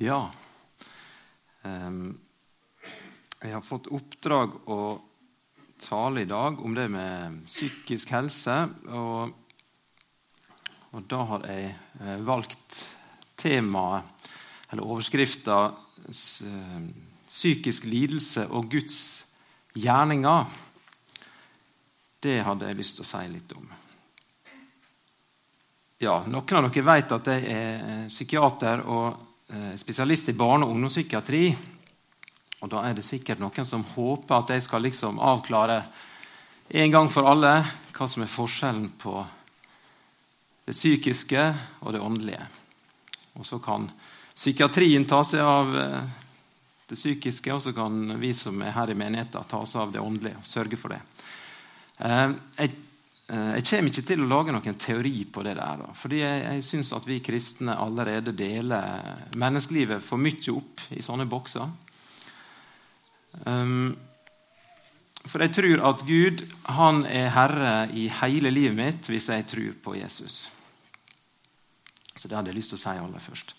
Ja. Jeg har fått oppdrag å tale i dag om det med psykisk helse. Og, og da har jeg eh, valgt temaet, eller overskrifta, eh, 'Psykisk lidelse og Guds gjerninger'. Det hadde jeg lyst til å si litt om. Ja, Noen av dere vet at jeg er eh, psykiater og spesialist i barne- og ungdomspsykiatri. Og da er det sikkert noen som håper at jeg skal liksom avklare en gang for alle hva som er forskjellen på det psykiske og det åndelige. Og så kan psykiatrien ta seg av eh, det psykiske, og så kan vi som er her i menigheten, ta oss av det åndelige og sørge for det. Eh, jeg Eh, jeg kommer ikke til å lage noen teori på det der. fordi jeg, jeg syns at vi kristne allerede deler menneskelivet for mye opp i sånne bokser. Um, for jeg tror at Gud han er herre i hele livet mitt hvis jeg tror på Jesus. Så det hadde jeg lyst til å si aller først.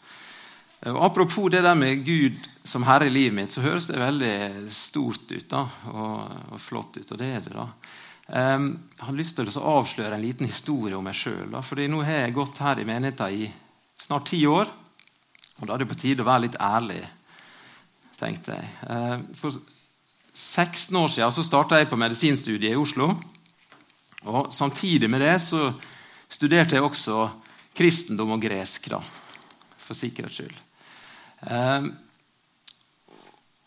Og apropos det der med Gud som herre i livet mitt, så høres det veldig stort ut da, og, og flott ut. Og det er det, da. Um, jeg har lyst til å avsløre en liten historie om meg sjøl. Nå har jeg gått her i menigheten i snart ti år. Og da er det på tide å være litt ærlig, tenkte jeg. Uh, for 16 år siden så starta jeg på medisinstudiet i Oslo. Og Samtidig med det så studerte jeg også kristendom og gresk, da, for sikkerhets skyld. Um,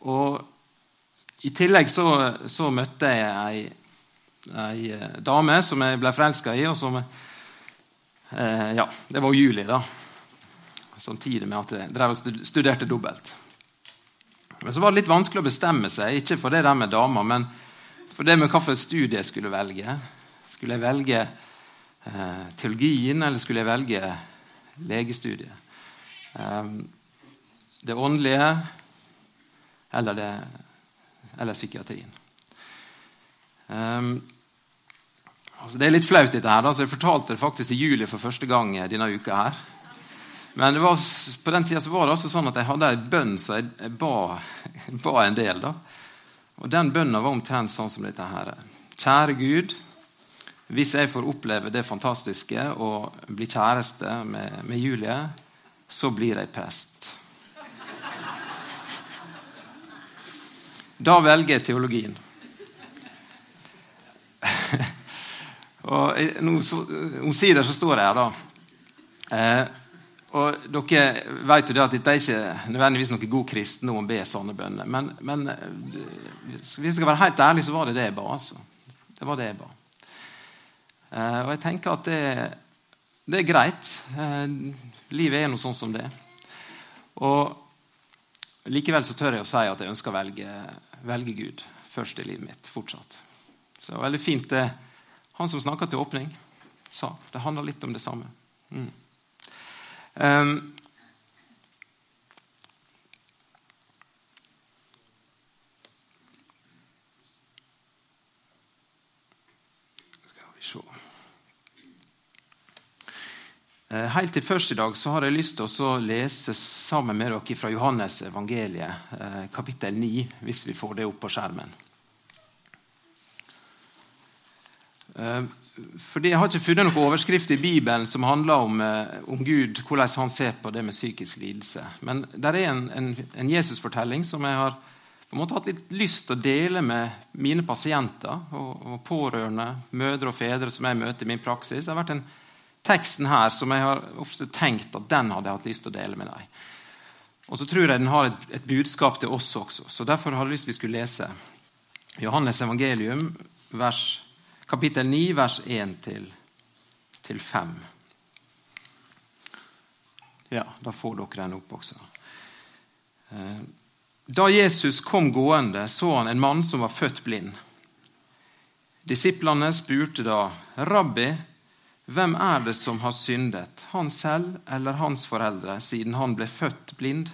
og I tillegg så, så møtte jeg ei ei eh, dame som jeg ble forelska i. og som, eh, ja, Det var juli, da. Samtidig med at jeg drev og studerte dobbelt. Men så var det litt vanskelig å bestemme seg, ikke for det der med damer, men for det med hvilket studie jeg skulle velge. Skulle jeg velge eh, teologien, eller skulle jeg velge legestudiet? Eh, det åndelige eller, det, eller psykiatrien. Um, Altså, det er litt flaut, dette her. Altså, jeg fortalte det faktisk i juli for første gang denne uka. her. Men var, på den tida var det altså sånn at jeg hadde en bønn så jeg, ba, ba, en del. da. Og Den bønnen var omtrent sånn som dette her. Kjære Gud, hvis jeg får oppleve det fantastiske å bli kjæreste med, med Julie, så blir jeg prest. Da velger jeg teologien. Og nå, Omsider så står jeg her, da. Eh, og Dere vet jo det at dette er ikke nødvendigvis noe god kristendom å be sånne bønner. Men, men eh, hvis jeg skal være helt ærlig, så var det det jeg ba. altså. Det var det jeg ba. Eh, og jeg tenker at det, det er greit. Eh, livet er noe sånn som det. Og Likevel så tør jeg å si at jeg ønsker å velge, velge Gud først i livet mitt. fortsatt. Så det var veldig fint det han som snakka til åpning, sa. Det handler litt om det samme. Mm. Um, Helt til først i dag så har jeg lyst til å lese sammen med dere fra Johannes evangeliet, eh, kapittel 9, hvis vi får det opp på skjermen. Eh, fordi Jeg har ikke funnet noen overskrift i Bibelen som handler om, eh, om, Gud, hvordan han ser på det med psykisk lidelse. Men det er en, en, en Jesus-fortelling som jeg har på en måte hatt litt lyst til å dele med mine pasienter og, og, pårørende, mødre og fedre som jeg møter i min praksis. Det har vært en teksten her som jeg har ofte tenkt at den hadde jeg hatt lyst til å dele med deg. Og så tror jeg den har et, et budskap til oss også. Så derfor har jeg lyst til vi skulle lese Johannes evangelium, vers kapittel 9, vers 1-5. Ja, da får dere den opp også. Eh, da Jesus kom gående, så han en mann som var født blind. Disiplene spurte da, 'Rabbi, hvem er det som har syndet, han selv eller hans foreldre, siden han ble født blind?'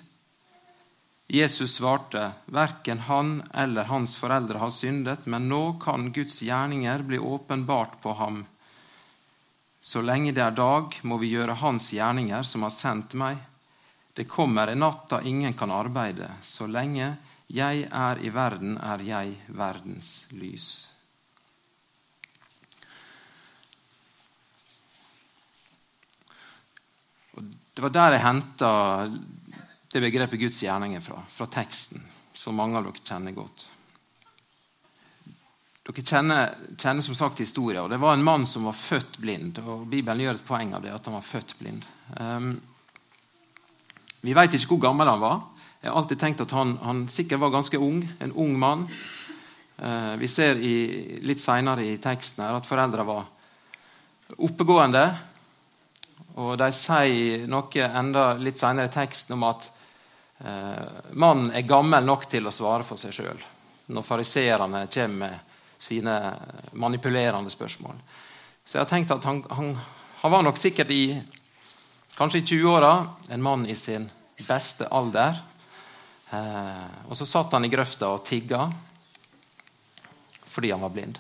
Jesus svarte, verken han eller hans foreldre har syndet, men nå kan Guds gjerninger bli åpenbart på ham. Så lenge det er dag, må vi gjøre Hans gjerninger, som har sendt meg. Det kommer en natt da ingen kan arbeide. Så lenge jeg er i verden, er jeg verdens lys. Det var der jeg henta det begrepet Guds gjerninger fra, fra teksten, som mange av dere kjenner godt. Dere kjenner, kjenner, som sagt historien. og Det var en mann som var født blind. og Bibelen gjør et poeng av det, at han var født blind. Um, vi vet ikke hvor gammel han var. Jeg har alltid tenkt at han, han sikkert var ganske ung. En ung mann. Uh, vi ser i, litt seinere i teksten her at foreldra var oppegående. Og de sier noe enda litt seinere i teksten om at mannen er gammel nok til å svare for seg sjøl. Når fariseerne kommer med sine manipulerende spørsmål. Så jeg har tenkt at han, han, han var nok sikkert i kanskje i 20-åra, en mann i sin beste alder. Eh, og så satt han i grøfta og tigga fordi han var blind.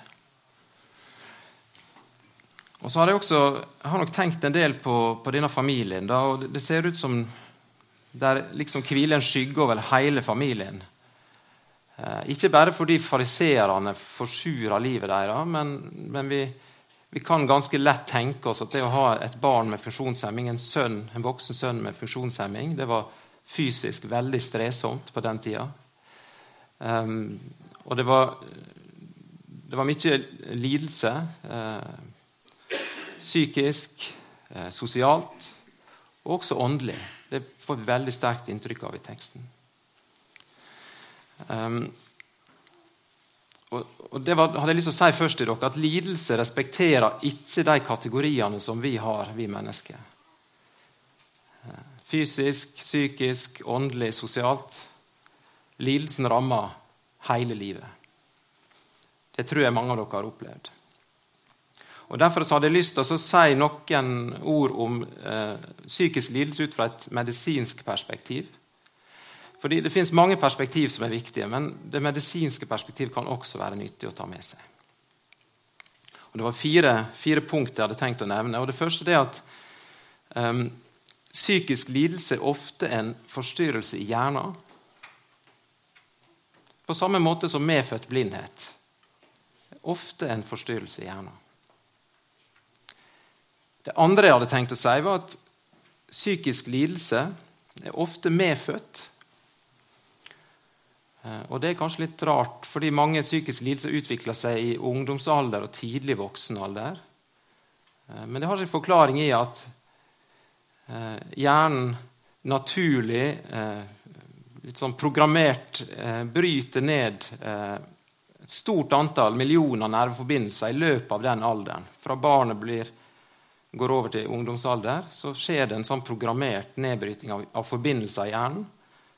Og så har jeg også har nok tenkt en del på, på denne familien. Da, og Det ser ut som der liksom hviler en skygge over hele familien. Eh, ikke bare fordi fariseerne forsurer livet deres, men, men vi, vi, kan ganske lett tenke oss at det å ha et barn med funksjonshemming, en, sønn, en voksen sønn med funksjonshemming, det var fysisk veldig strevsomt på den tida. Um, og det var, det var mye lidelse. Uh, psykisk, uh, sosialt og også åndelig. Det får vi veldig sterkt inntrykk av i teksten. Um, og, og Det var, hadde jeg lyst til å si først til dere, at lidelse respekterer ikke de kategoriene som vi har, vi mennesker. Eh, fysisk, psykisk, åndelig, sosialt. Lidelsen rammer hele livet. Det tror jeg mange av dere har opplevd. Og Derfor hadde jeg lyst til å si noen ord om eh, psykisk lidelse ut fra et medisinsk perspektiv. Fordi Det fins mange perspektiv som er viktige, men det medisinske perspektivet kan også være nyttig å ta med seg. Og Det var fire, fire punkt jeg hadde tenkt å nevne. og Det første er at um, psykisk lidelse er ofte en forstyrrelse i hjernen. På samme måte som medfødt blindhet. Ofte en forstyrrelse i hjernen. Det andre jeg hadde tenkt å si, var at psykisk lidelse er ofte medfødt Eh, og Det er kanskje litt rart, fordi mange psykiske lidelser utvikler seg i ungdomsalder og tidlig voksenalder. Eh, men det har sin forklaring i at eh, hjernen naturlig, litt sånn programmert, bryter ned et stort antall millioner nerveforbindelser i løpet av den alderen. Fra barnet blir, går over til ungdomsalder, så skjer det en sånn programmert nedbryting av, av forbindelser i hjernen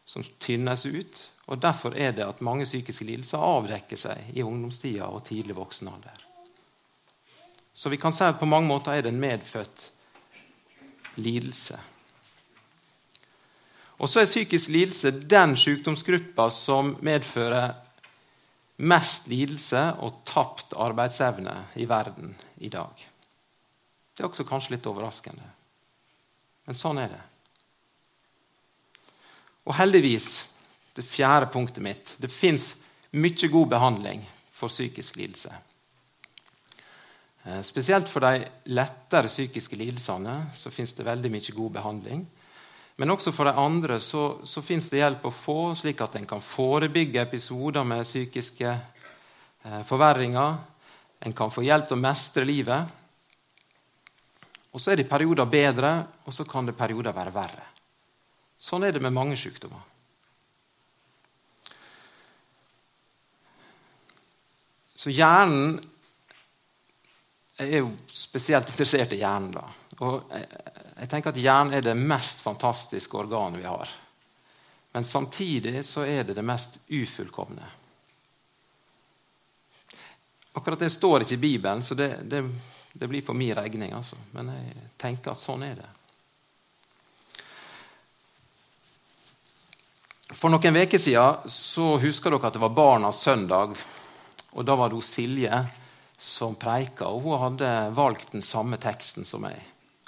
som tynnes ut. Og Derfor er det at mange psykiske lidelser avdekker seg i ungdomstida og tidlig voksen alder. Så vi kan si at på mange måter er det en medfødt lidelse. Og så er psykisk lidelse den sykdomsgruppa som medfører mest lidelse og tapt arbeidsevne i verden i dag. Det er også kanskje litt overraskende, men sånn er det. Og heldigvis det fjerde punktet mitt. Det fins mye god behandling for psykisk lidelse. Eh, spesielt for de lettere psykiske lidelsene så fins det veldig mye god behandling. Men også for de andre så, så fins det hjelp å få, slik at en kan forebygge episoder med psykiske eh, forverringer. En kan få hjelp til å mestre livet. Og så er det perioder bedre, og så kan det perioder være verre. Sånn er det med mange sykdommer. Så hjernen Jeg er jo spesielt interessert i hjernen. da. Og jeg, jeg tenker at Hjernen er det mest fantastiske organet vi har. Men samtidig så er det det mest ufullkomne. Akkurat det står ikke i Bibelen, så det, det, det blir på min regning. Altså. Men jeg tenker at sånn er det. For noen uker siden så husker dere at det var Barnas søndag og Da var det Silje som preika, og hun hadde valgt den samme teksten som meg,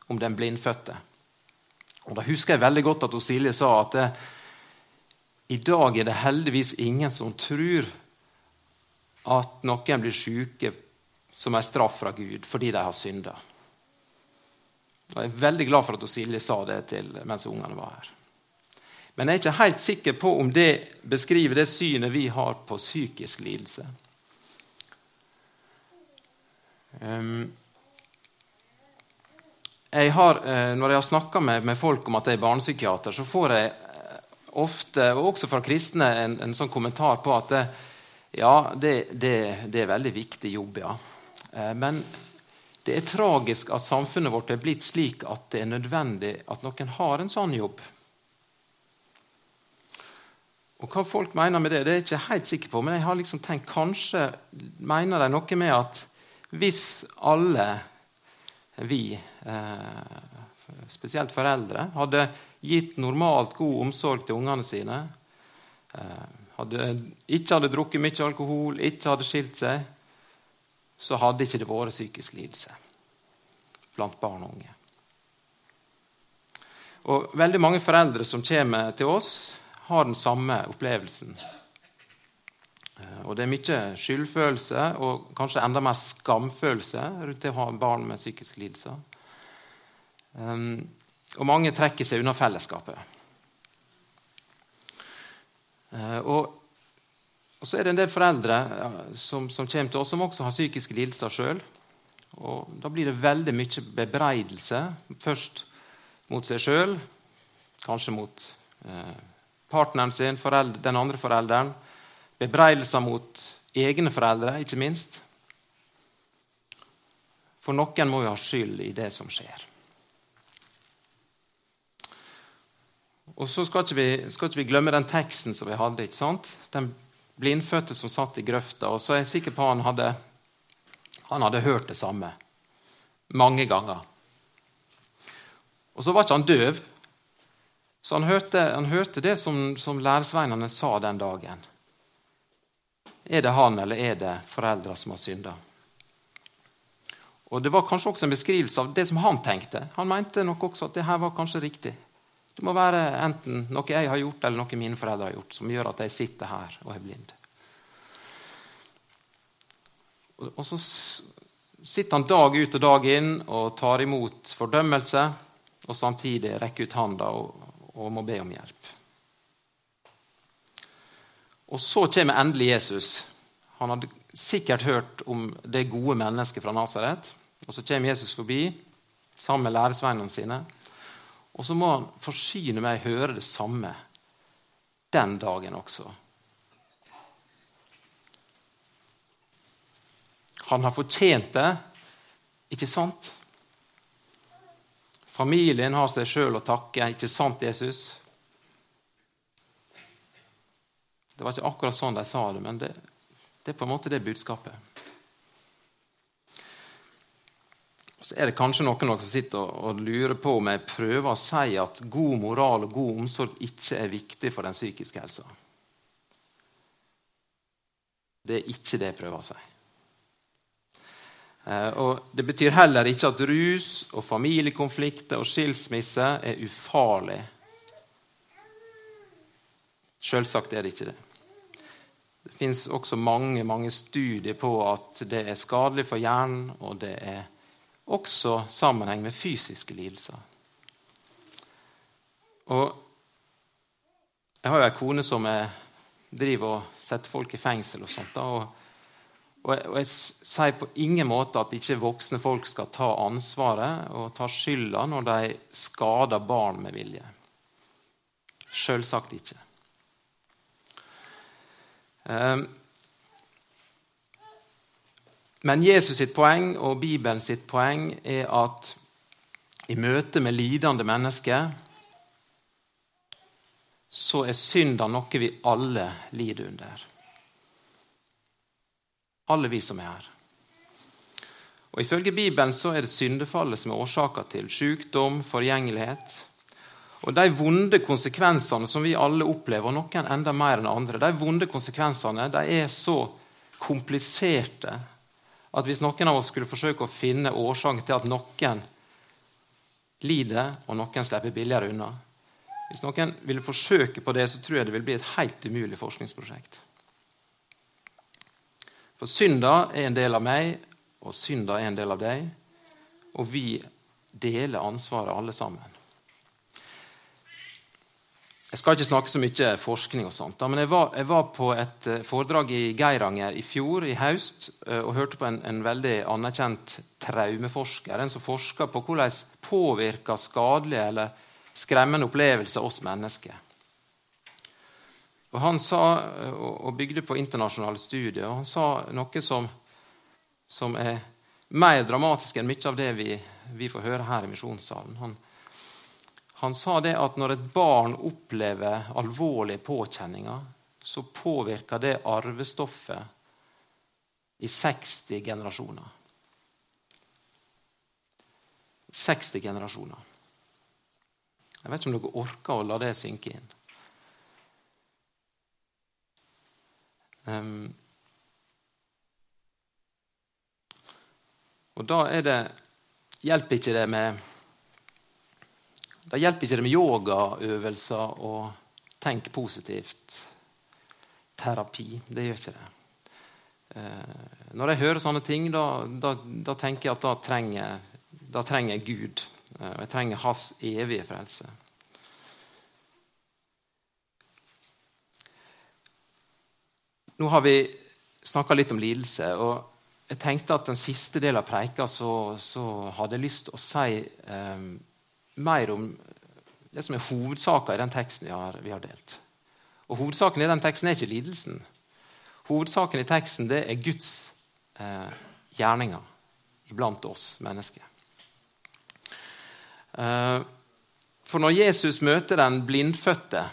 om den blindfødte. Og Da husker jeg veldig godt at Silje sa at i dag er det heldigvis ingen som tror at noen blir syke som en straff fra Gud fordi de har synda. Jeg er veldig glad for at Silje sa det til mens ungene var her. Men jeg er ikke helt sikker på om det beskriver det synet vi har på psykisk lidelse. Um, jeg har, eh, når jeg har snakka med, med, folk om at jeg er barnepsykiater, så får jeg eh, ofte, og også fra kristne, en, en sånn kommentar på at det, ja, det, det, det, er veldig viktig jobb, ja. Eh, men det er tragisk at samfunnet vårt er blitt slik at det er nødvendig at noen har en sånn jobb. Og Hva folk mener med det, det er jeg ikke helt sikker på, men jeg har liksom tenkt kanskje mener de noe med at hvis alle vi, eh, spesielt foreldre, hadde gitt normalt god omsorg til ungene sine, eh, hadde, ikke hadde drukket mye alkohol, ikke hadde skilt seg, så hadde ikke det vært psykisk lidelse blant barn og unge. Og Veldig mange foreldre som kommer til oss, har den samme opplevelsen. Eh, og Det er mye skyldfølelse og kanskje enda mer skamfølelse rundt det å ha barn med psykiske lidelser. Um, og mange trekker seg unna fellesskapet. Uh, og, og, så er det en del foreldre som, som, kommer til oss, som også har psykiske lidelser sjøl. Da blir det veldig mye bebreidelse. Først mot seg sjøl, kanskje mot eh, partneren sin, foreldre, den andre forelderen Bebreidelser mot egne foreldre, ikke minst. For noen må jo ha skyld i det som skjer. Og så skal ikke, vi, skal ikke vi glemme den teksten som vi hadde. ikke sant? Den blindfødte som satt i grøfta. Og så er jeg sikker på han hadde, han hadde hørt det samme mange ganger. Og så var ikke han døv, så han hørte, han hørte det som, som læresveinene sa den dagen. Er det han eller er det foreldra som har synda? Og Det var kanskje også en beskrivelse av det som han tenkte. Han mente nok også at det her var kanskje riktig. Det må være enten noe jeg har gjort, eller noe mine foreldre har gjort, som gjør at jeg sitter her og er blind. Og så sitter han dag ut og dag inn og tar imot fordømmelse, og samtidig rekker ut handa og, og må be om hjelp. Og så kommer endelig Jesus. Han hadde sikkert hørt om det gode mennesket fra Nasaret. Og så kommer Jesus forbi sammen med læresveinene sine. Og så må han forsyne meg høre det samme den dagen også. Han har fortjent det, ikke sant? Familien har seg sjøl å takke, ikke sant, Jesus? Det var ikke akkurat sånn de sa det, men det, det er på en måte det budskapet. Så er det kanskje noen som sitter og lurer på om jeg prøver å si at god moral og god omsorg ikke er viktig for den psykiske helsa. Det er ikke det jeg prøver å si. Eh, og Det betyr heller ikke at rus og familiekonflikter og skilsmisse er ufarlig. Selvsagt er det ikke det. Det fins også mange, mange studier på at det er skadelig for hjernen, og det er også sammenheng med fysiske lidelser. Og jeg har jo ei kone som er, driver og setter folk i fengsel og sånt. og, og, jeg, og jeg sier på ingen måte at ikke voksne folk skal ta ansvaret og ta skylda når de skader barn med vilje. Sjølsagt ikke. Ehm, men Jesus sitt poeng og Bibelen sitt poeng er at i møte med lidende mennesker så er synda noe vi alle lider under. Alle vi som er her. Og Ifølge Bibelen så er det syndefallet som er årsaka til sykdom, forgjengelighet, og de vonde konsekvensene som vi alle opplever, og noen enda mer enn andre, de vonde konsekvensene de er så kompliserte at hvis noen av oss skulle forsøke å finne årsaken til at noen lider, og noen slipper billigere unna. Hvis noen ville forsøke på det, så tror jeg det vil bli et helt umulig forskningsprosjekt. For synda er en del av meg, og synda er en del av deg. Og vi deler ansvaret, alle sammen. Jeg skal ikke snakke så mye forskning, og sånt, men jeg var, jeg var, på et eh, foredrag i Geiranger i fjor, i høst, eh, og hørte på en, en veldig anerkjent traumeforsker. En som forsker på hvordan påvirker skadelige eller skremmende opplevelser oss mennesker. Og Han sa, eh, og bygde på internasjonale studier, og han sa noe som, som er mer dramatisk enn mye av det vi, vi får høre her i misjonssalen. Han, han sa det at når et barn opplever alvorlige påkjenninger, så påvirker det arvestoffet i 60 generasjoner. 60 generasjoner. Jeg vet ikke om dere orker å la det synke inn. Um, og da er det hjelper ikke det med da hjelper ikke det med yogaøvelser og tenk positivt. Terapi. Det gjør ikke det. Eh, når jeg hører sånne ting, da, da, da tenker jeg at da trenger, da trenger jeg Gud. Eh, og jeg trenger hans evige frelse. Nå har vi snakka litt om lidelse. og jeg tenkte at Den siste delen av preika så, så hadde jeg lyst til å si eh, mer om det som er hovedsaken i den teksten vi har, vi har, delt. Og Hovedsaken i den teksten er ikke lidelsen. Hovedsaken i teksten det er Guds eh, gjerninger iblant oss mennesker. Eh, for når Jesus møter den blindfødte,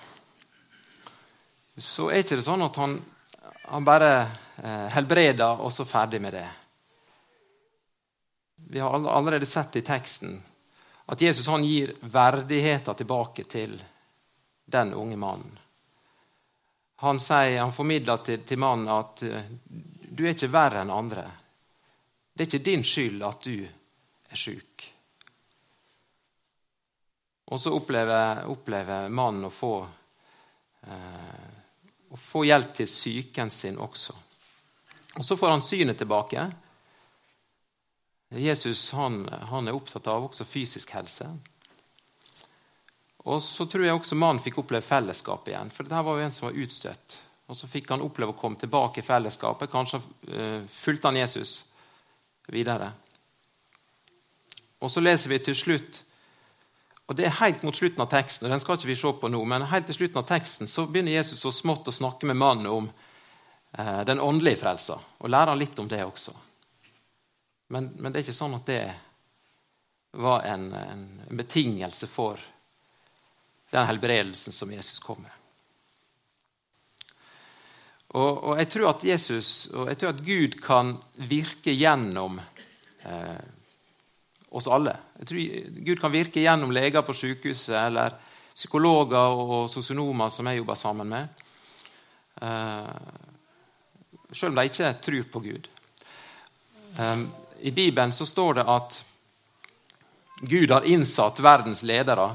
så er ikke det sånn at han, han bare eh, helbreder, og så ferdig med det. Vi har allerede sett i teksten at Jesus han gir verdigheten tilbake til den unge mannen. Han, sier, han formidler til, til mannen at eh, du er ikke verre enn andre. Det er ikke din skyld at du er sjuk. Og så opplever, opplever mannen å få, eh, å få hjelp til psyken sin også. Og Så får han synet tilbake. Jesus han, han, er opptatt av også fysisk helse. Og så tror jeg også mannen fikk oppleve fellesskap igjen. For dette var jo en som var utstøtt. Og så fikk han oppleve å komme tilbake i fellesskapet. Kanskje uh, fulgte han Jesus videre. Og så leser vi til slutt, og det er helt mot slutten av teksten, og den skal ikke vi se på nå, men helt til slutten av teksten så begynner Jesus så smått å snakke med mannen om uh, den åndelige frelsa, og lærer han litt om det også. Men, men, det er ikke sånn at det var en, en, en betingelse for den helbredelsen som Jesus kom med. Og, og, jeg tror at Jesus og jeg tror at Gud kan virke gjennom eh, oss alle. Jeg tror Gud kan virke gjennom leger på sykehuset eller psykologer og sosionomer som jeg jobber sammen med. Eh, selv om de ikke tror på Gud. Eh, i Bibelen så står det at Gud har innsatt verdens ledere.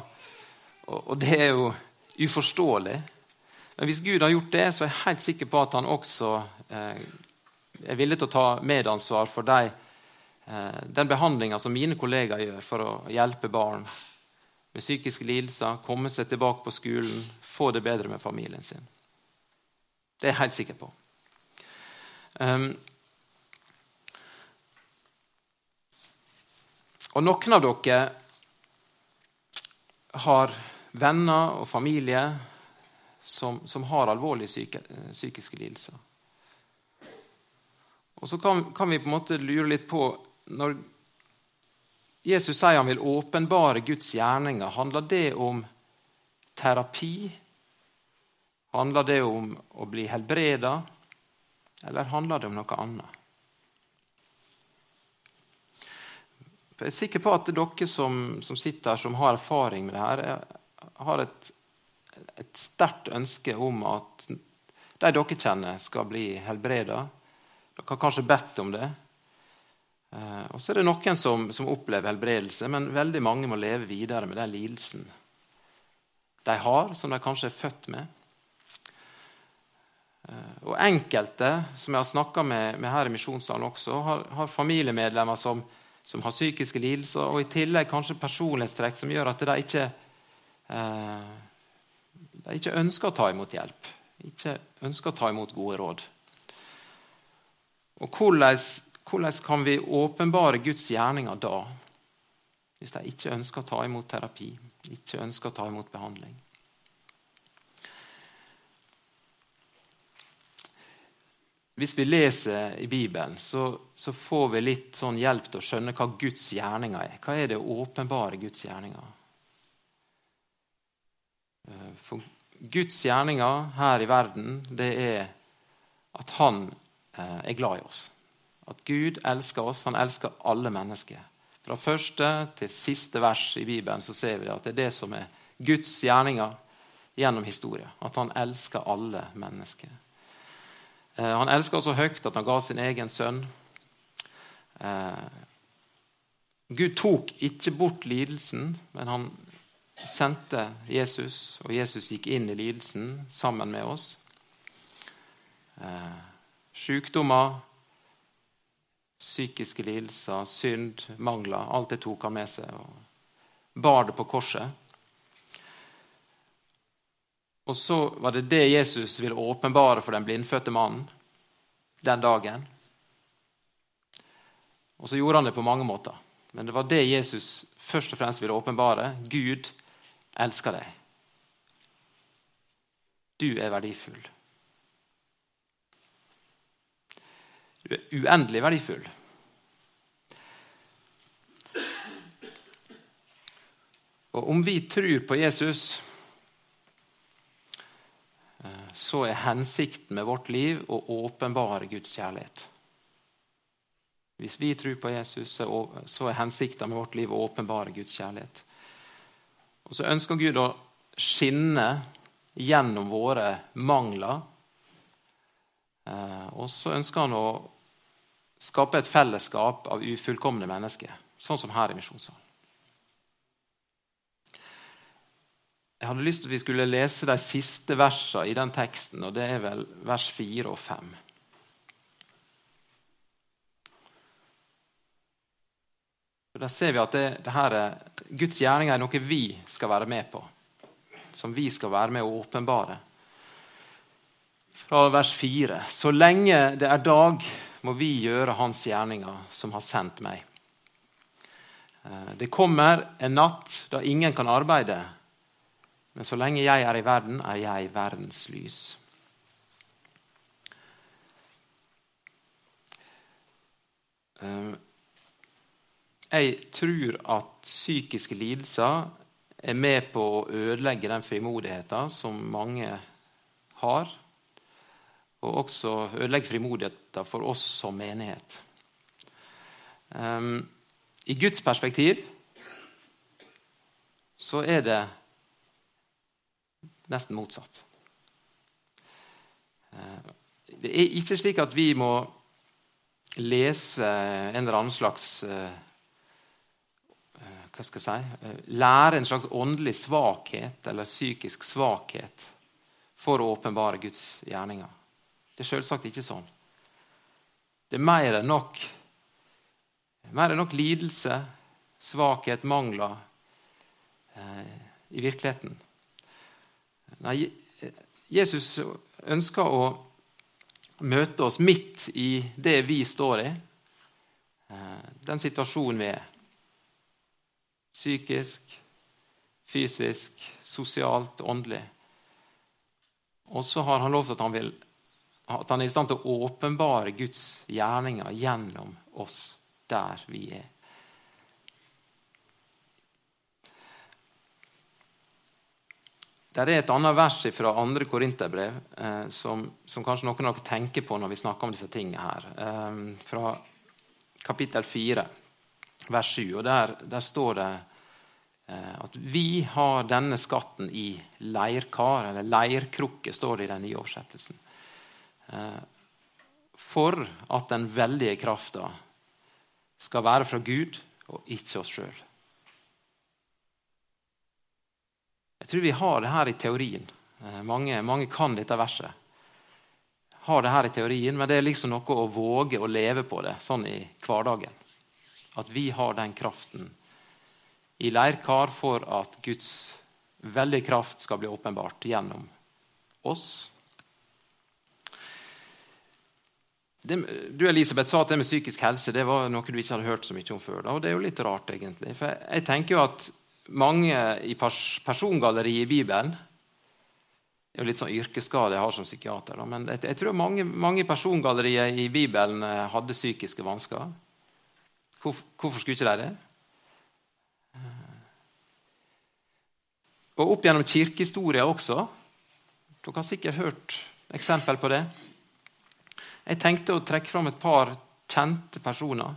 Og det er jo uforståelig. Men hvis Gud har gjort det, så er jeg helt sikker på at han også eh, er villig til å ta medansvar for de, eh, den behandlinga som mine kollegaer gjør for å hjelpe barn med psykiske lidelser, komme seg tilbake på skolen, få det bedre med familien sin. Det er jeg helt sikker på. Og noen av dere har venner og familie som, som har alvorlige syke, psykiske lidelser. Og så kan, kan, vi på en måte lure litt på Når Jesus sier han vil åpenbare Guds gjerninger, handler det om terapi? Handler det om å bli helbreda? Eller handler det om noe annet? Jeg er sikker på at dere som, som sitter her, som har erfaring med det her, har et, et sterkt ønske om at de dere kjenner, skal bli helbreda. Dere har kanskje bedt om det. Eh, og så er det noen som, som, opplever helbredelse, men veldig mange må leve videre med den lidelsen de har, som de kanskje er født med. Eh, og enkelte som jeg har snakka med, med, her i Misjonssalen også, har, har familiemedlemmer som, som, har psykiske lidelser, og i tillegg kanskje personlighetstrekk som gjør at de ikke, eh, de ikke ønsker å ta imot hjelp. Ikke ønsker å ta imot gode råd. Og hvordan, hvordan kan vi åpenbare Guds gjerninger da? Hvis de ikke ønsker å ta imot terapi, ikke ønsker å ta imot behandling. Hvis vi leser i Bibelen, så, så, får vi litt sånn hjelp til å skjønne hva Guds gjerninger er. Hva er det åpenbare Guds gjerninger? Eh, for Guds gjerninger her i verden, det er at Han Eh, er glad i oss. At Gud elsker oss. Han elsker alle mennesker. Fra første til siste vers i Bibelen så ser vi at det er det som er Guds gjerninger gjennom historien. At han elsker alle mennesker. Eh, han oss så høyt at han ga sin egen sønn. Eh, Gud tok ikke bort lidelsen, men han sendte Jesus, og Jesus gikk inn i lidelsen sammen med oss sykdommer, psykiske lidelser, synd, mangler. Alt det tok han med seg og bar det på korset. Og så var det det Jesus ville åpenbare for den blindfødte mannen den dagen. Og så gjorde han det på mange måter. Men det var det Jesus først og fremst ville åpenbare. Gud elsker deg. Du er verdifull. Du er uendelig verdifull. Og om vi tror på Jesus, så er hensikten med vårt liv å åpenbare Guds kjærlighet. Hvis vi tror på Jesus, så er hensikten med vårt liv å åpenbare Guds kjærlighet. Og så ønsker Gud å skinne gjennom våre mangler. Eh, og så ønsker han å skape et fellesskap av ufullkomne mennesker, sånn som her i Misjonssalen. Jeg hadde lyst til at vi skulle lese de siste versene i den teksten, og det er vel vers 4 og 5. Der ser vi at det, det her, Guds gjerninger er noe vi skal være med på. Som vi skal være med å åpenbare. Fra vers 4. Så lenge det er dag, må vi gjøre Hans gjerninger, som har sendt meg. Eh, det kommer en natt da ingen kan arbeide, men så lenge jeg er i verden, er jeg verdens lys. Eh, jeg tror at psykiske lidelser er med på å ødelegge den frimodigheten som mange har og også ødelegge frimodigheten for oss som menighet. Um, I Guds perspektiv så er det nesten motsatt. Uh, det er ikke slik at vi må lese en eller annen slags uh, hva skal jeg si, Lære en slags åndelig svakhet eller psykisk svakhet for å åpenbare Guds gjerninger. Det er selvsagt ikke sånn. Det er mer enn nok, mer enn nok lidelse, svakhet, mangler eh, i virkeligheten. Nei, Jesus ønsker å møte oss midt i det vi står i, eh, den situasjonen vi er. Psykisk, fysisk, sosialt, åndelig. Og så har han lovt at han vil at han er i stand til å åpenbare Guds gjerninger gjennom oss der vi er. Det er et annet vers fra 2. Korinterbrev eh, som, som, kanskje noen av dere tenker på når vi snakker om disse tingene her. Eh, fra kapittel 4, vers 7. og Der, der står det eh, at vi har denne skatten i leirkar, eller leirkrukke, står det i den nye oversettelsen. Eh, for at den veldige krafta skal være fra Gud og ikke oss sjøl. Jeg tror vi har det her i teorien. Eh, mange, mange kan dette verset. Har det her i teorien, Men det er liksom noe å våge å leve på det sånn i hverdagen. At vi har den kraften i leirkar for at Guds veldige kraft skal bli åpenbart gjennom oss. Det, du Elisabeth, sa at det med psykisk helse det var noe du ikke hadde hørt så mye om før. Da, og Det er jo litt rart, egentlig. For jeg, jeg tenker jo at mange i pers persongalleriet i Bibelen det er jo litt sånn yrkesskade jeg har som psykiater. Men jeg, jeg tror mange, mange i persongalleriet i Bibelen eh, hadde psykiske vansker. Hvorfor, hvorfor skulle ikke de det? Og opp gjennom kirkehistoria også. Dere har sikkert hørt eksempel på det. Jeg tenkte å trekke fram et par kjente personer,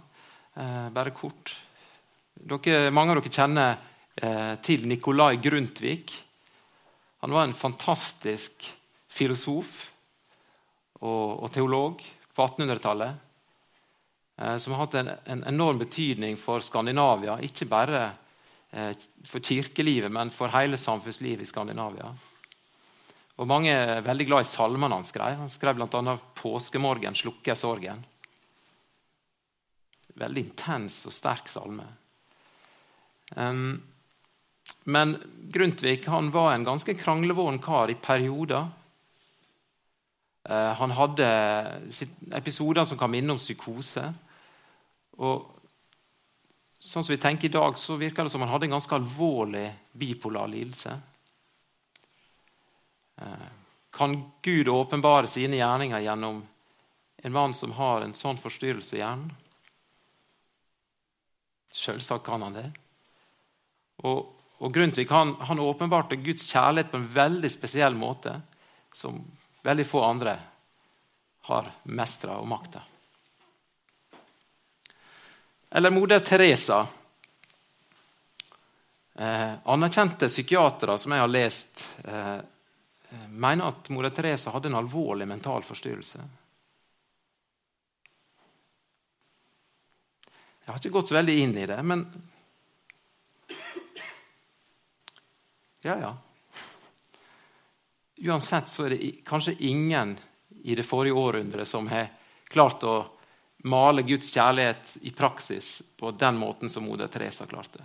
eh, bare kort. Dere, mange av dere kjenner eh, til Nikolai Grundtvig. Han var en fantastisk filosof og, og teolog på 1800-tallet. Eh, som har hatt en, en, enorm betydning for Skandinavia. Ikke bare eh, for kirkelivet, men for hele samfunnslivet i Skandinavia. Og Mange er veldig glad i salmene han skrev. Han skrev bl.a. 'Påskemorgen slukker sorgen'. Veldig intens og sterk salme. Um, men Grundtvig han var en ganske kranglevåren kar i perioder. Uh, han hadde episoder som kan minne om psykose. Og sånn som vi tenker i dag, så virker det som han hadde en ganske alvorlig bipolar lidelse. Eh, kan Gud åpenbare sine gjerninger gjennom en mann som har en sånn forstyrrelse i hjernen? Selvsagt kan han det. Og, og Grundtvig han, han åpenbarte Guds kjærlighet på en veldig spesiell måte, som veldig få andre har mestra og makta. Eller moder Teresa. Eh, anerkjente psykiatere som jeg har lest eh, mener at moder Teresa hadde en alvorlig mental forstyrrelse. Jeg har ikke gått så veldig inn i det, men Ja, ja. Uansett så er det kanskje ingen i det forrige århundret som har klart å male Guds kjærlighet i praksis på den måten som moder Teresa klarte.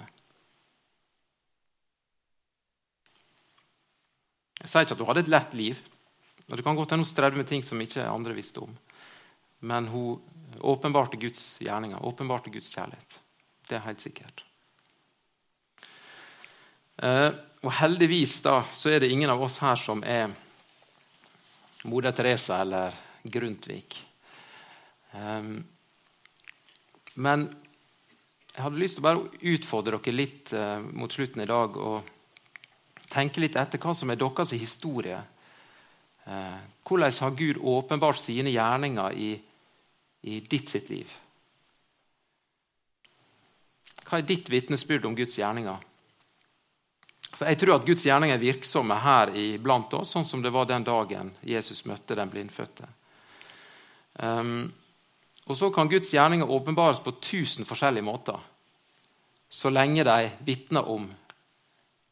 Jeg sier ikke at hun hadde et lett liv. og Det kan godt hende hun strevde med ting som ikke andre visste om. Men hun åpenbarte Guds gjerninger, åpenbarte Guds kjærlighet. Det er helt sikkert. Eh, og heldigvis da, så er det ingen av oss her som er moder Teresa eller Grundtvig. Um, men jeg hadde lyst til å bare utfordre dere litt uh, mot slutten i dag. og tenke litt etter hva som er deres historie. Eh, hvordan har Gud åpenbart sine gjerninger i, i ditt sitt liv? Hva er ditt vitnesbyrd om Guds gjerninger? For Jeg tror at Guds gjerninger er virksomme her blant oss, sånn som det var den dagen Jesus møtte den blindfødte. Um, og Så kan Guds gjerninger åpenbares på tusen forskjellige måter, så lenge de vitner om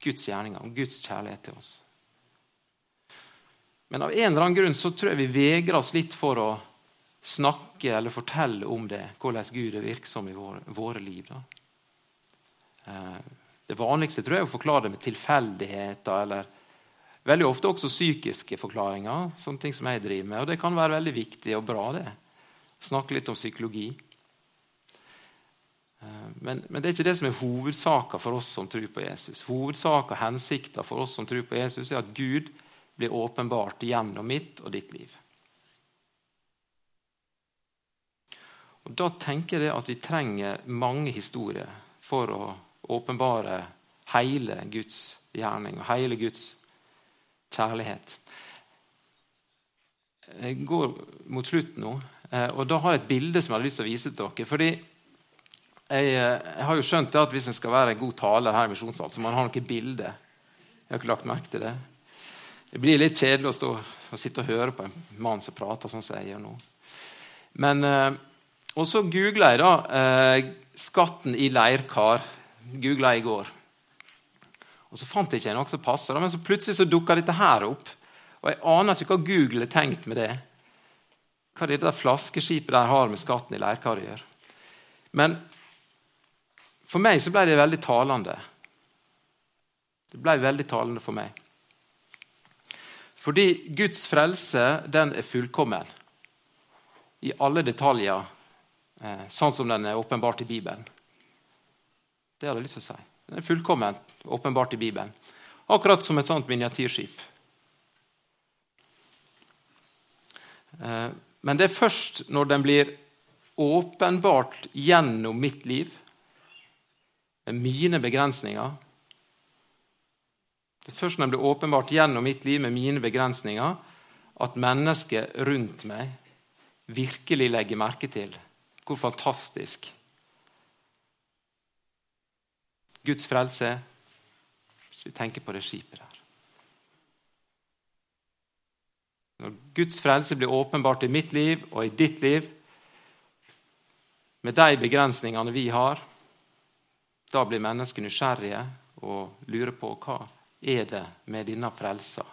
Guds gjerninger, om Guds kjærlighet til oss. Men av en eller annen grunn så tror jeg vi vegrer oss litt for å snakke eller fortelle om det, hvordan Gud er virksom i våre, våre liv. Da. Eh, det vanligste tror jeg er å forklare det med tilfeldigheter eller veldig ofte også psykiske forklaringer. sånne ting som jeg driver med, og Det kan være veldig viktig og bra. det. Snakke litt om psykologi. Eh, men, men, det er ikke det som er hovedsaka for oss som tror på Jesus. Hovedsaka og hensikta for oss som tror på Jesus, er at Gud blir åpenbart gjennom mitt og ditt liv. Og Da tenker jeg at vi trenger mange historier for å åpenbare hele Guds gjerning og hele Guds kjærlighet. Jeg går mot slutten nå, eh, og da har jeg et bilde som jeg har lyst til å vise til dere. fordi jeg, eh, jeg, har jo skjønt at hvis en skal være en god taler her i Misjonssalen, så må en ha noen bilder. Jeg har ikke lagt merke til det. Det blir litt kjedelig å stå og sitte og høre på en mann som prater sånn som jeg gjør nå. Men eh, Og så googla jeg da 'skatten i leirkar'. Googla i går. Og Så fant jeg ikke noe som passer, men så plutselig så dukka dette her opp. Og Jeg aner ikke hva Google har tenkt med det. Hva det der flaskeskipet der har med skatten i leirkar å gjøre. Men for meg så ble det veldig talende. Det ble veldig talende for meg. Fordi Guds frelse den er fullkommen i alle detaljer, eh, sånn som den er åpenbart i Bibelen. Det hadde jeg lyst til å si. Den er fullkomment åpenbart i Bibelen. Akkurat som et sånt miniatyrskip. Eh, men det er først når den blir åpenbart gjennom mitt liv, med mine begrensninger Det er først når den blir åpenbart gjennom mitt liv med mine begrensninger, at mennesket rundt meg virkelig legger merke til hvor fantastisk Guds frelse. Hvis vi tenker på det skipet der. Når Guds frelse blir åpenbart i mitt liv og i ditt liv, med de begrensningene vi har, da blir mennesker nysgjerrige og lurer på hva er det med denne frelsa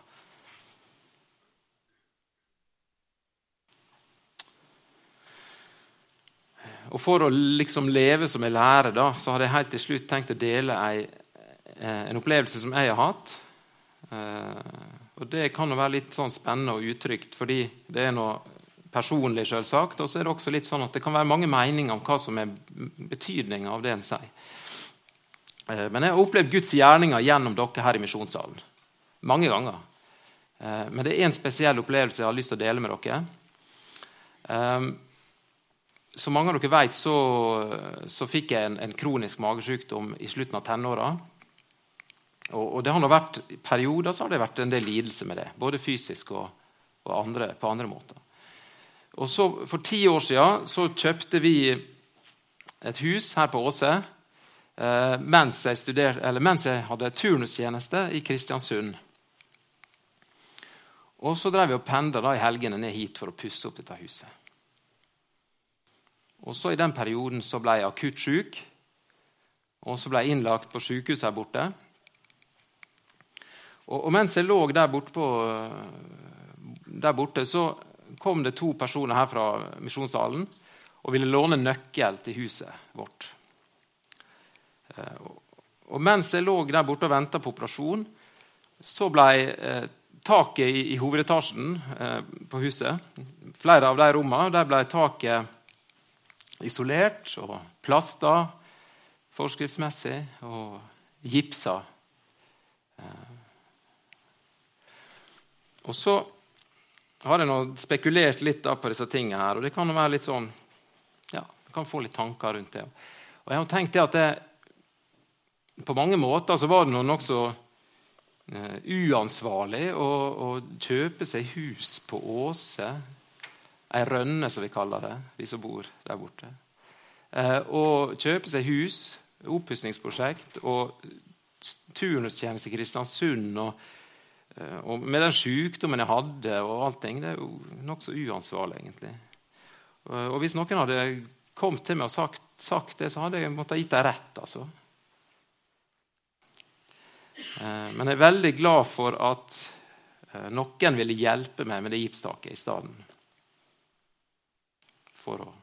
Og For å liksom leve som jeg lærer, da, så hadde jeg helt til slutt tenkt å dele ei, eh, en opplevelse som jeg har hatt. Eh, og Det kan jo være litt sånn spennende og utrygt, fordi det er noe personlig, selvsagt. Og så er det også litt sånn at det kan være mange meninger om hva som er betydninga av det en sier. Eh, men jeg har opplevd Guds gjerninger gjennom dere her i misjonssalen. Mange ganger. Men det er én spesiell opplevelse jeg har lyst til å dele med dere som mange av dere vet, så, så fikk jeg en, en, kronisk magesykdom i slutten av tenåra. Og, og, det har vært, I perioder så har det vært en del lidelse med det, både fysisk og, og andre, på andre måter. Og så, For ti år siden så kjøpte vi et hus her på Åse eh, mens, jeg studer, mens jeg hadde turnustjeneste i Kristiansund. Og så drev vi og pendla i helgene ned hit for å pusse opp dette huset. Og så I den perioden så ble jeg akutt syk, og så ble jeg innlagt på sykehuset her borte. Og, og mens jeg lå der borte, på, der borte, så kom det to personer her fra misjonssalen og ville låne nøkkel til huset vårt. Eh, og mens jeg lå der borte og venta på operasjon, så ble eh, taket i, i hovedetasjen eh, på huset Flere av de rommene der ble taket isolert og plasta forskriftsmessig og gipsa. Eh, og så har jeg nå spekulert litt på disse tingene her, og det kan være litt sånn ja, jeg kan få litt tanker rundt det. Og jeg har tenkt det at det, på mange måter så var det noe nokså uh, uansvarlig å, å, kjøpe seg hus på Åse Ei rønne, som vi kaller det, de som bor der borte. Eh, og kjøpe seg hus, oppussingsprosjekt og turnustjeneste i Kristiansund. Og, eh, og, med den sykdommen jeg hadde, og allting, det er jo nokså uansvarlig, egentlig. Og, og hvis noen hadde kommet til meg og sagt, sagt det, så hadde jeg måttet gitt dem rett. altså. Eh, men jeg er veldig glad for at eh, noen ville hjelpe meg med det gipstaket i stedet for å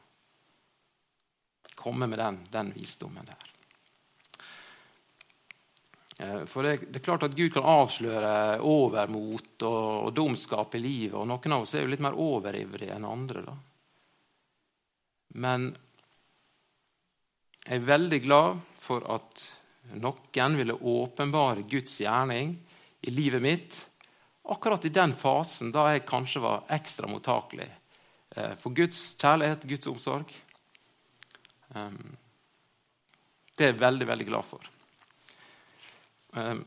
komme med den, den visdommen der. Eh, for det, det, er klart at Gud kan avsløre overmot og, og, dumskap i livet. og Noen av oss er jo litt mer overivrige enn andre. Da. Men jeg er veldig glad for at noen ville åpenbare Guds gjerning i livet mitt akkurat i den fasen da jeg kanskje var ekstra mottakelig for Guds kjærlighet, Guds omsorg. Ehm, det er jeg veldig, veldig glad for. Ehm,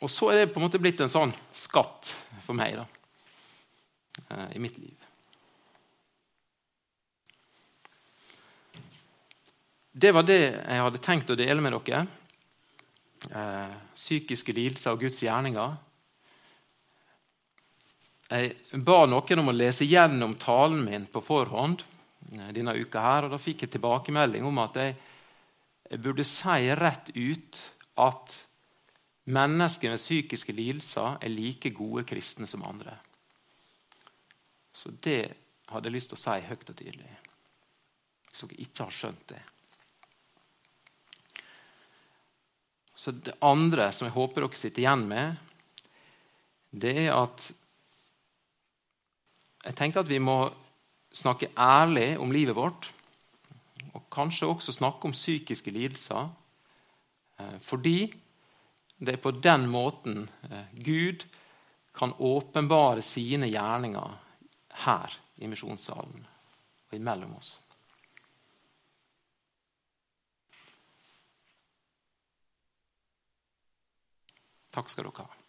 og så er det på en måte blitt en sånn skatt for meg da, eh, i mitt liv. Det var det jeg hadde tenkt å dele med dere. Eh, psykiske lidelser og Guds gjerninger. Jeg ba noen om å lese gjennom talen min på forhånd denne uka. her, og Da fikk jeg tilbakemelding om at jeg burde si rett ut at mennesker med psykiske lidelser er like gode kristne som andre. Så det hadde jeg lyst til å si høyt og tydelig. Hvis dere ikke har skjønt det. Så Det andre som jeg håper dere sitter igjen med, det er at jeg tenker at vi må snakke ærlig om livet vårt. Og kanskje også snakke om psykiske lidelser. Eh, fordi det er på den måten eh, Gud kan åpenbare sine gjerninger her i misjonssalen og imellom oss. Takk skal dere ha.